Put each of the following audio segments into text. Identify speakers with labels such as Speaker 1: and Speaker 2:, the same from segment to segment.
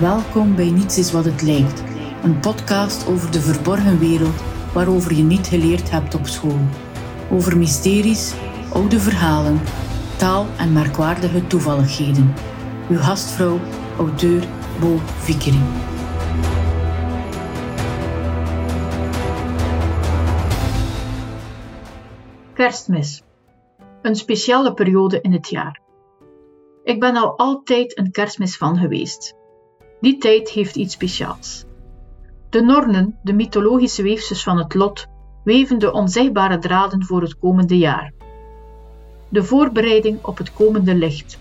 Speaker 1: Welkom bij Niets is wat het lijkt, een podcast over de verborgen wereld waarover je niet geleerd hebt op school. Over mysteries, oude verhalen, taal en merkwaardige toevalligheden. Uw gastvrouw, auteur Bo Vickering.
Speaker 2: Kerstmis. Een speciale periode in het jaar. Ik ben al altijd een kerstmis van geweest. Die tijd heeft iets speciaals. De Nornen, de mythologische weefsters van het lot, weven de onzichtbare draden voor het komende jaar. De voorbereiding op het komende licht,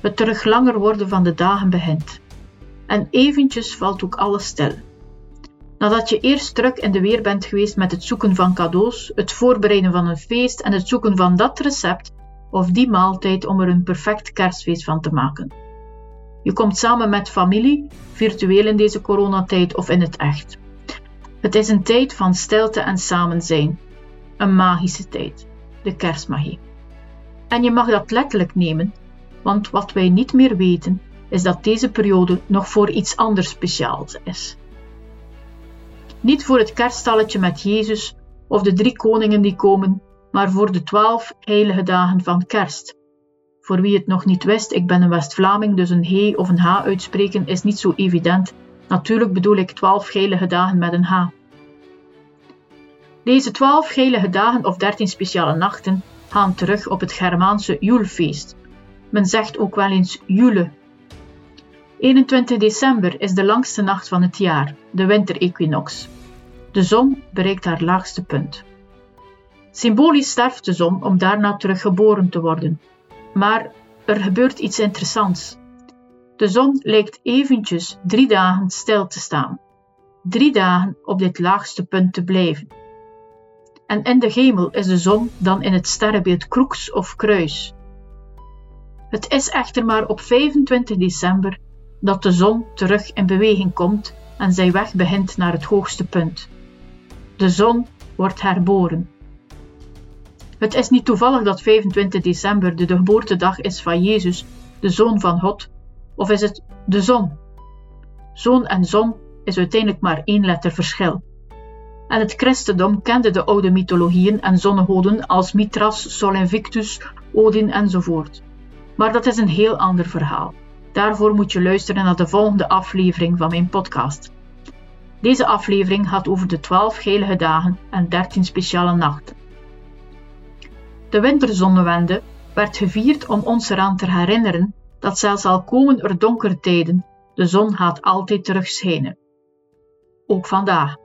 Speaker 2: het terug langer worden van de dagen begint. En eventjes valt ook alles stil. Nadat je eerst druk in de weer bent geweest met het zoeken van cadeaus, het voorbereiden van een feest en het zoeken van dat recept of die maaltijd om er een perfect kerstfeest van te maken. Je komt samen met familie, virtueel in deze coronatijd of in het echt. Het is een tijd van stilte en samen zijn. Een magische tijd, de kerstmagie. En je mag dat letterlijk nemen, want wat wij niet meer weten, is dat deze periode nog voor iets anders speciaals is. Niet voor het kerststalletje met Jezus of de drie koningen die komen, maar voor de twaalf heilige dagen van kerst. Voor wie het nog niet wist, ik ben een West-Vlaming, dus een he of een h uitspreken is niet zo evident. Natuurlijk bedoel ik twaalf heilige dagen met een h. Deze twaalf heilige dagen of dertien speciale nachten gaan terug op het Germaanse Joelfeest. Men zegt ook wel eens Jule. 21 december is de langste nacht van het jaar, de winterequinox. De zon bereikt haar laagste punt. Symbolisch sterft de zon om daarna terug geboren te worden. Maar er gebeurt iets interessants. De zon lijkt eventjes drie dagen stil te staan. Drie dagen op dit laagste punt te blijven. En in de hemel is de zon dan in het sterrenbeeld kroeks of kruis. Het is echter maar op 25 december dat de zon terug in beweging komt en zijn weg begint naar het hoogste punt. De zon wordt herboren. Het is niet toevallig dat 25 december de geboortedag is van Jezus, de zoon van God, of is het de zon? Zoon en zon is uiteindelijk maar één letter verschil. En het christendom kende de oude mythologieën en zonnegoden als Mithras, Sol Invictus, Odin enzovoort. Maar dat is een heel ander verhaal. Daarvoor moet je luisteren naar de volgende aflevering van mijn podcast. Deze aflevering gaat over de 12 heilige dagen en 13 speciale nachten. De winterzonnewende werd gevierd om ons eraan te herinneren dat zelfs al komen er donkere tijden, de zon gaat altijd terug schijnen. Ook vandaag.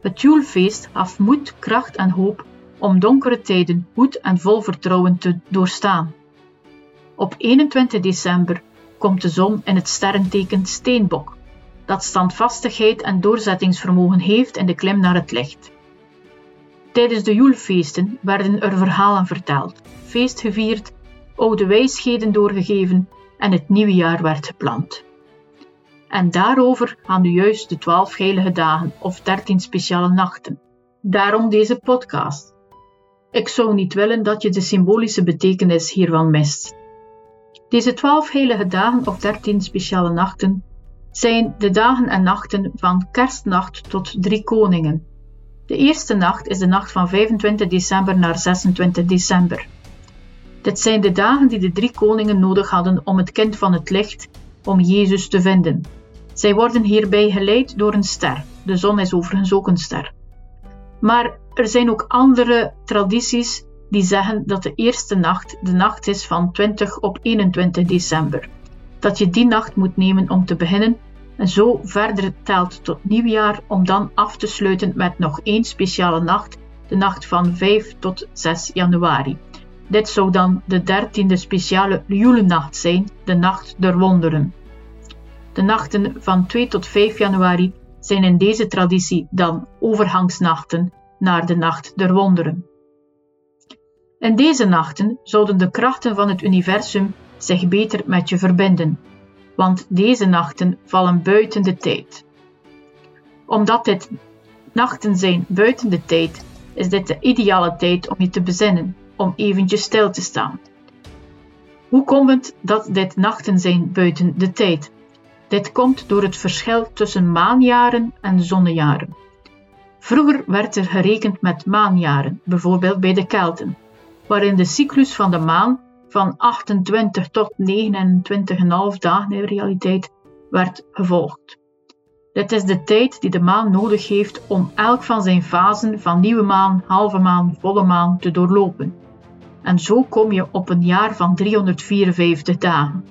Speaker 2: Het Joelfeest gaf moed, kracht en hoop om donkere tijden goed en vol vertrouwen te doorstaan. Op 21 december komt de zon in het sterrenteken Steenbok, dat standvastigheid en doorzettingsvermogen heeft in de klim naar het licht. Tijdens de Joelfeesten werden er verhalen verteld, feest gevierd, oude wijsheden doorgegeven en het nieuwe jaar werd gepland. En daarover gaan nu juist de twaalf heilige dagen of dertien speciale nachten. Daarom deze podcast. Ik zou niet willen dat je de symbolische betekenis hiervan mist. Deze twaalf heilige dagen of dertien speciale nachten zijn de dagen en nachten van kerstnacht tot drie koningen. De eerste nacht is de nacht van 25 december naar 26 december. Dit zijn de dagen die de drie koningen nodig hadden om het kind van het licht, om Jezus te vinden. Zij worden hierbij geleid door een ster. De zon is overigens ook een ster. Maar er zijn ook andere tradities die zeggen dat de eerste nacht de nacht is van 20 op 21 december. Dat je die nacht moet nemen om te beginnen en zo verder telt tot nieuwjaar om dan af te sluiten met nog één speciale nacht, de nacht van 5 tot 6 januari. Dit zou dan de dertiende speciale Julenacht zijn, de Nacht der Wonderen. De nachten van 2 tot 5 januari zijn in deze traditie dan overgangsnachten naar de Nacht der Wonderen. In deze nachten zouden de krachten van het universum zich beter met je verbinden, want deze nachten vallen buiten de tijd. Omdat dit nachten zijn buiten de tijd, is dit de ideale tijd om je te bezinnen, om eventjes stil te staan. Hoe komt het dat dit nachten zijn buiten de tijd? Dit komt door het verschil tussen maanjaren en zonnejaren. Vroeger werd er gerekend met maanjaren, bijvoorbeeld bij de Kelten, waarin de cyclus van de maan van 28 tot 29,5 dagen in realiteit werd gevolgd. Dit is de tijd die de maan nodig heeft om elk van zijn fasen van nieuwe maan, halve maan, volle maan te doorlopen. En zo kom je op een jaar van 354 dagen.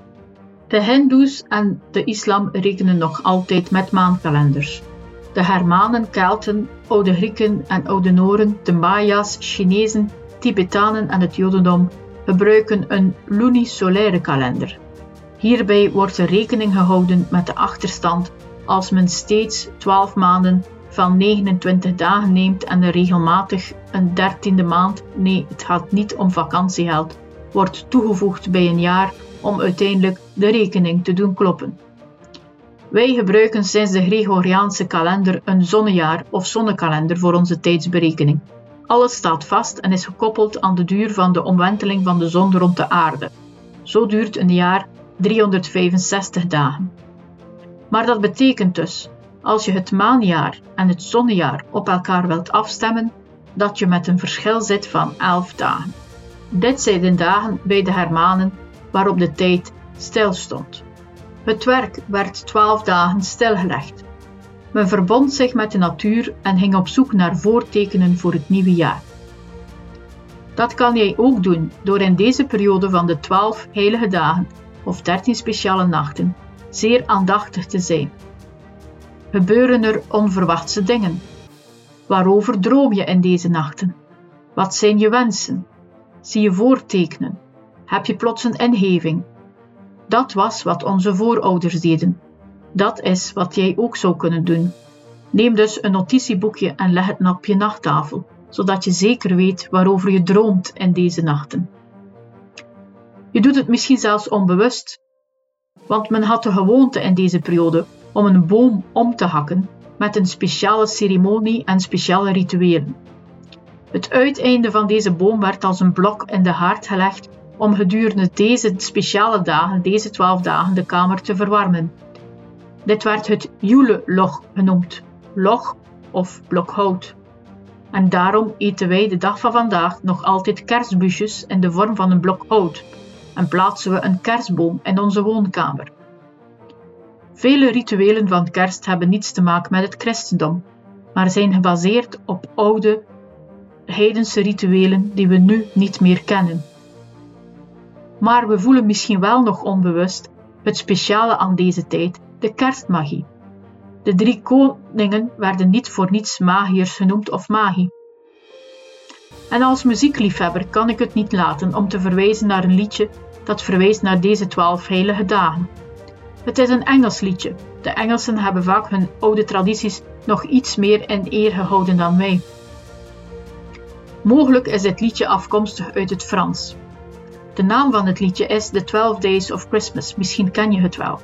Speaker 2: De Hindoes en de islam rekenen nog altijd met maankalenders. De Germanen, Kelten, Oude Grieken en Oude Noren, de Maya's, Chinezen, Tibetanen en het Jodendom gebruiken een lunisolaire kalender. Hierbij wordt er rekening gehouden met de achterstand als men steeds 12 maanden van 29 dagen neemt en er regelmatig een dertiende maand, nee, het gaat niet om vakantiegeld, wordt toegevoegd bij een jaar om uiteindelijk de rekening te doen kloppen. Wij gebruiken sinds de Gregoriaanse kalender een zonnejaar of zonnekalender voor onze tijdsberekening. Alles staat vast en is gekoppeld aan de duur van de omwenteling van de zon rond de aarde. Zo duurt een jaar 365 dagen. Maar dat betekent dus, als je het maanjaar en het zonnejaar op elkaar wilt afstemmen, dat je met een verschil zit van 11 dagen. Dit zijn de dagen bij de Hermanen waarop de tijd stilstond. Het werk werd 12 dagen stilgelegd. Men verbond zich met de natuur en ging op zoek naar voortekenen voor het nieuwe jaar. Dat kan jij ook doen door in deze periode van de 12 heilige dagen of 13 speciale nachten zeer aandachtig te zijn. Gebeuren er onverwachte dingen? Waarover droom je in deze nachten? Wat zijn je wensen? Zie je voortekenen? Heb je plots een ingeving? Dat was wat onze voorouders deden. Dat is wat jij ook zou kunnen doen. Neem dus een notitieboekje en leg het op je nachttafel, zodat je zeker weet waarover je droomt in deze nachten. Je doet het misschien zelfs onbewust, want men had de gewoonte in deze periode om een boom om te hakken met een speciale ceremonie en speciale rituelen. Het uiteinde van deze boom werd als een blok in de haard gelegd om gedurende deze speciale dagen, deze twaalf dagen, de kamer te verwarmen. Dit werd het Jule-log genoemd, log of blok hout. En daarom eten wij de dag van vandaag nog altijd kerstbusjes in de vorm van een blok hout en plaatsen we een kerstboom in onze woonkamer. Vele rituelen van kerst hebben niets te maken met het christendom, maar zijn gebaseerd op oude heidense rituelen die we nu niet meer kennen. Maar we voelen misschien wel nog onbewust het speciale aan deze tijd, de kerstmagie. De drie koningen werden niet voor niets magiërs genoemd of magie. En als muziekliefhebber kan ik het niet laten om te verwijzen naar een liedje dat verwijst naar deze twaalf heilige dagen. Het is een Engels liedje. De Engelsen hebben vaak hun oude tradities nog iets meer in eer gehouden dan wij. Mogelijk is dit liedje afkomstig uit het Frans. De naam van het liedje is The 12 Days of Christmas, misschien ken je het wel.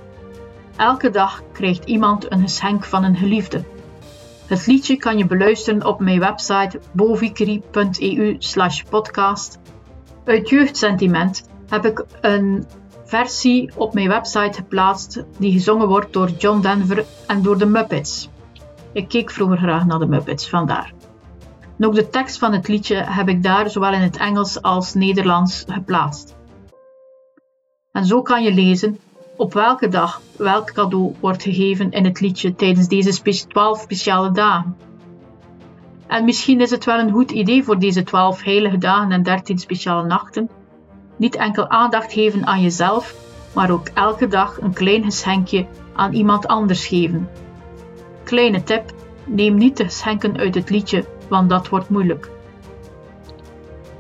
Speaker 2: Elke dag krijgt iemand een geschenk van een geliefde. Het liedje kan je beluisteren op mijn website bovikri.eu podcast. Uit jeugdsentiment heb ik een versie op mijn website geplaatst die gezongen wordt door John Denver en door de Muppets. Ik keek vroeger graag naar de Muppets, vandaar. En ook de tekst van het liedje heb ik daar zowel in het Engels als Nederlands geplaatst. En zo kan je lezen op welke dag welk cadeau wordt gegeven in het liedje tijdens deze 12 speciale dagen. En misschien is het wel een goed idee voor deze 12 heilige dagen en 13 speciale nachten. Niet enkel aandacht geven aan jezelf, maar ook elke dag een klein geschenkje aan iemand anders geven. Kleine tip: neem niet de geschenken uit het liedje, want dat wordt moeilijk.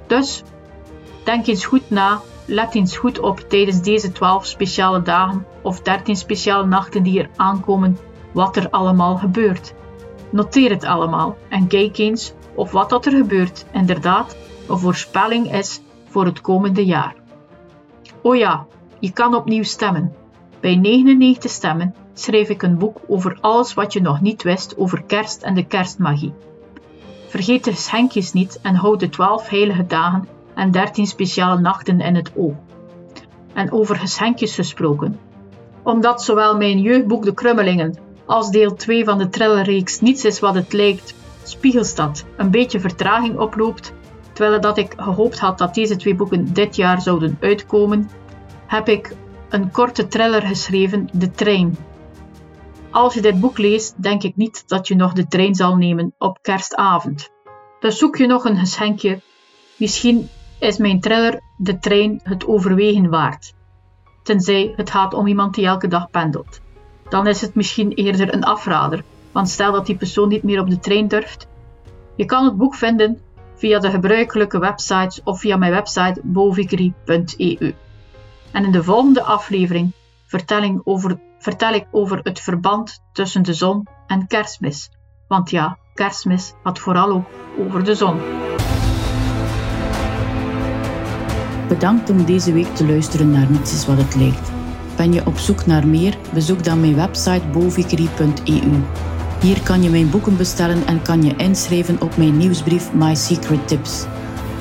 Speaker 2: Dus denk eens goed na Let eens goed op tijdens deze 12 speciale dagen of 13 speciale nachten die er aankomen wat er allemaal gebeurt. Noteer het allemaal en kijk eens of wat dat er gebeurt inderdaad een voorspelling is voor het komende jaar. Oh ja, je kan opnieuw stemmen. Bij 99 stemmen schrijf ik een boek over alles wat je nog niet wist over kerst en de kerstmagie. Vergeet de geschenkjes niet en houd de 12 heilige dagen en 13 speciale nachten in het oog. En over geschenkjes gesproken. Omdat zowel mijn jeugdboek De Krummelingen als deel 2 van de thrillerreeks Niets is wat het lijkt, Spiegelstad, een beetje vertraging oploopt, terwijl dat ik gehoopt had dat deze twee boeken dit jaar zouden uitkomen, heb ik een korte thriller geschreven, De Trein. Als je dit boek leest, denk ik niet dat je nog de trein zal nemen op kerstavond. Dus zoek je nog een geschenkje. Misschien is mijn thriller De Trein het overwegen waard. Tenzij het gaat om iemand die elke dag pendelt. Dan is het misschien eerder een afrader, want stel dat die persoon niet meer op de trein durft. Je kan het boek vinden via de gebruikelijke websites of via mijn website bovikri.eu. En in de volgende aflevering over, vertel ik over het verband tussen de zon en kerstmis. Want ja, kerstmis gaat vooral ook over de zon.
Speaker 1: Bedankt om deze week te luisteren naar Niets is wat het lijkt. Ben je op zoek naar meer? Bezoek dan mijn website bovikri.eu. Hier kan je mijn boeken bestellen en kan je inschrijven op mijn nieuwsbrief My Secret Tips.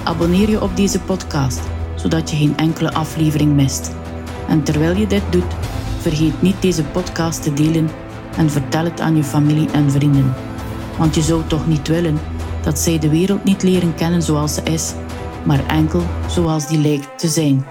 Speaker 1: Abonneer je op deze podcast, zodat je geen enkele aflevering mist. En terwijl je dit doet, vergeet niet deze podcast te delen en vertel het aan je familie en vrienden. Want je zou toch niet willen dat zij de wereld niet leren kennen zoals ze is, maar enkel zoals die lijkt te zijn.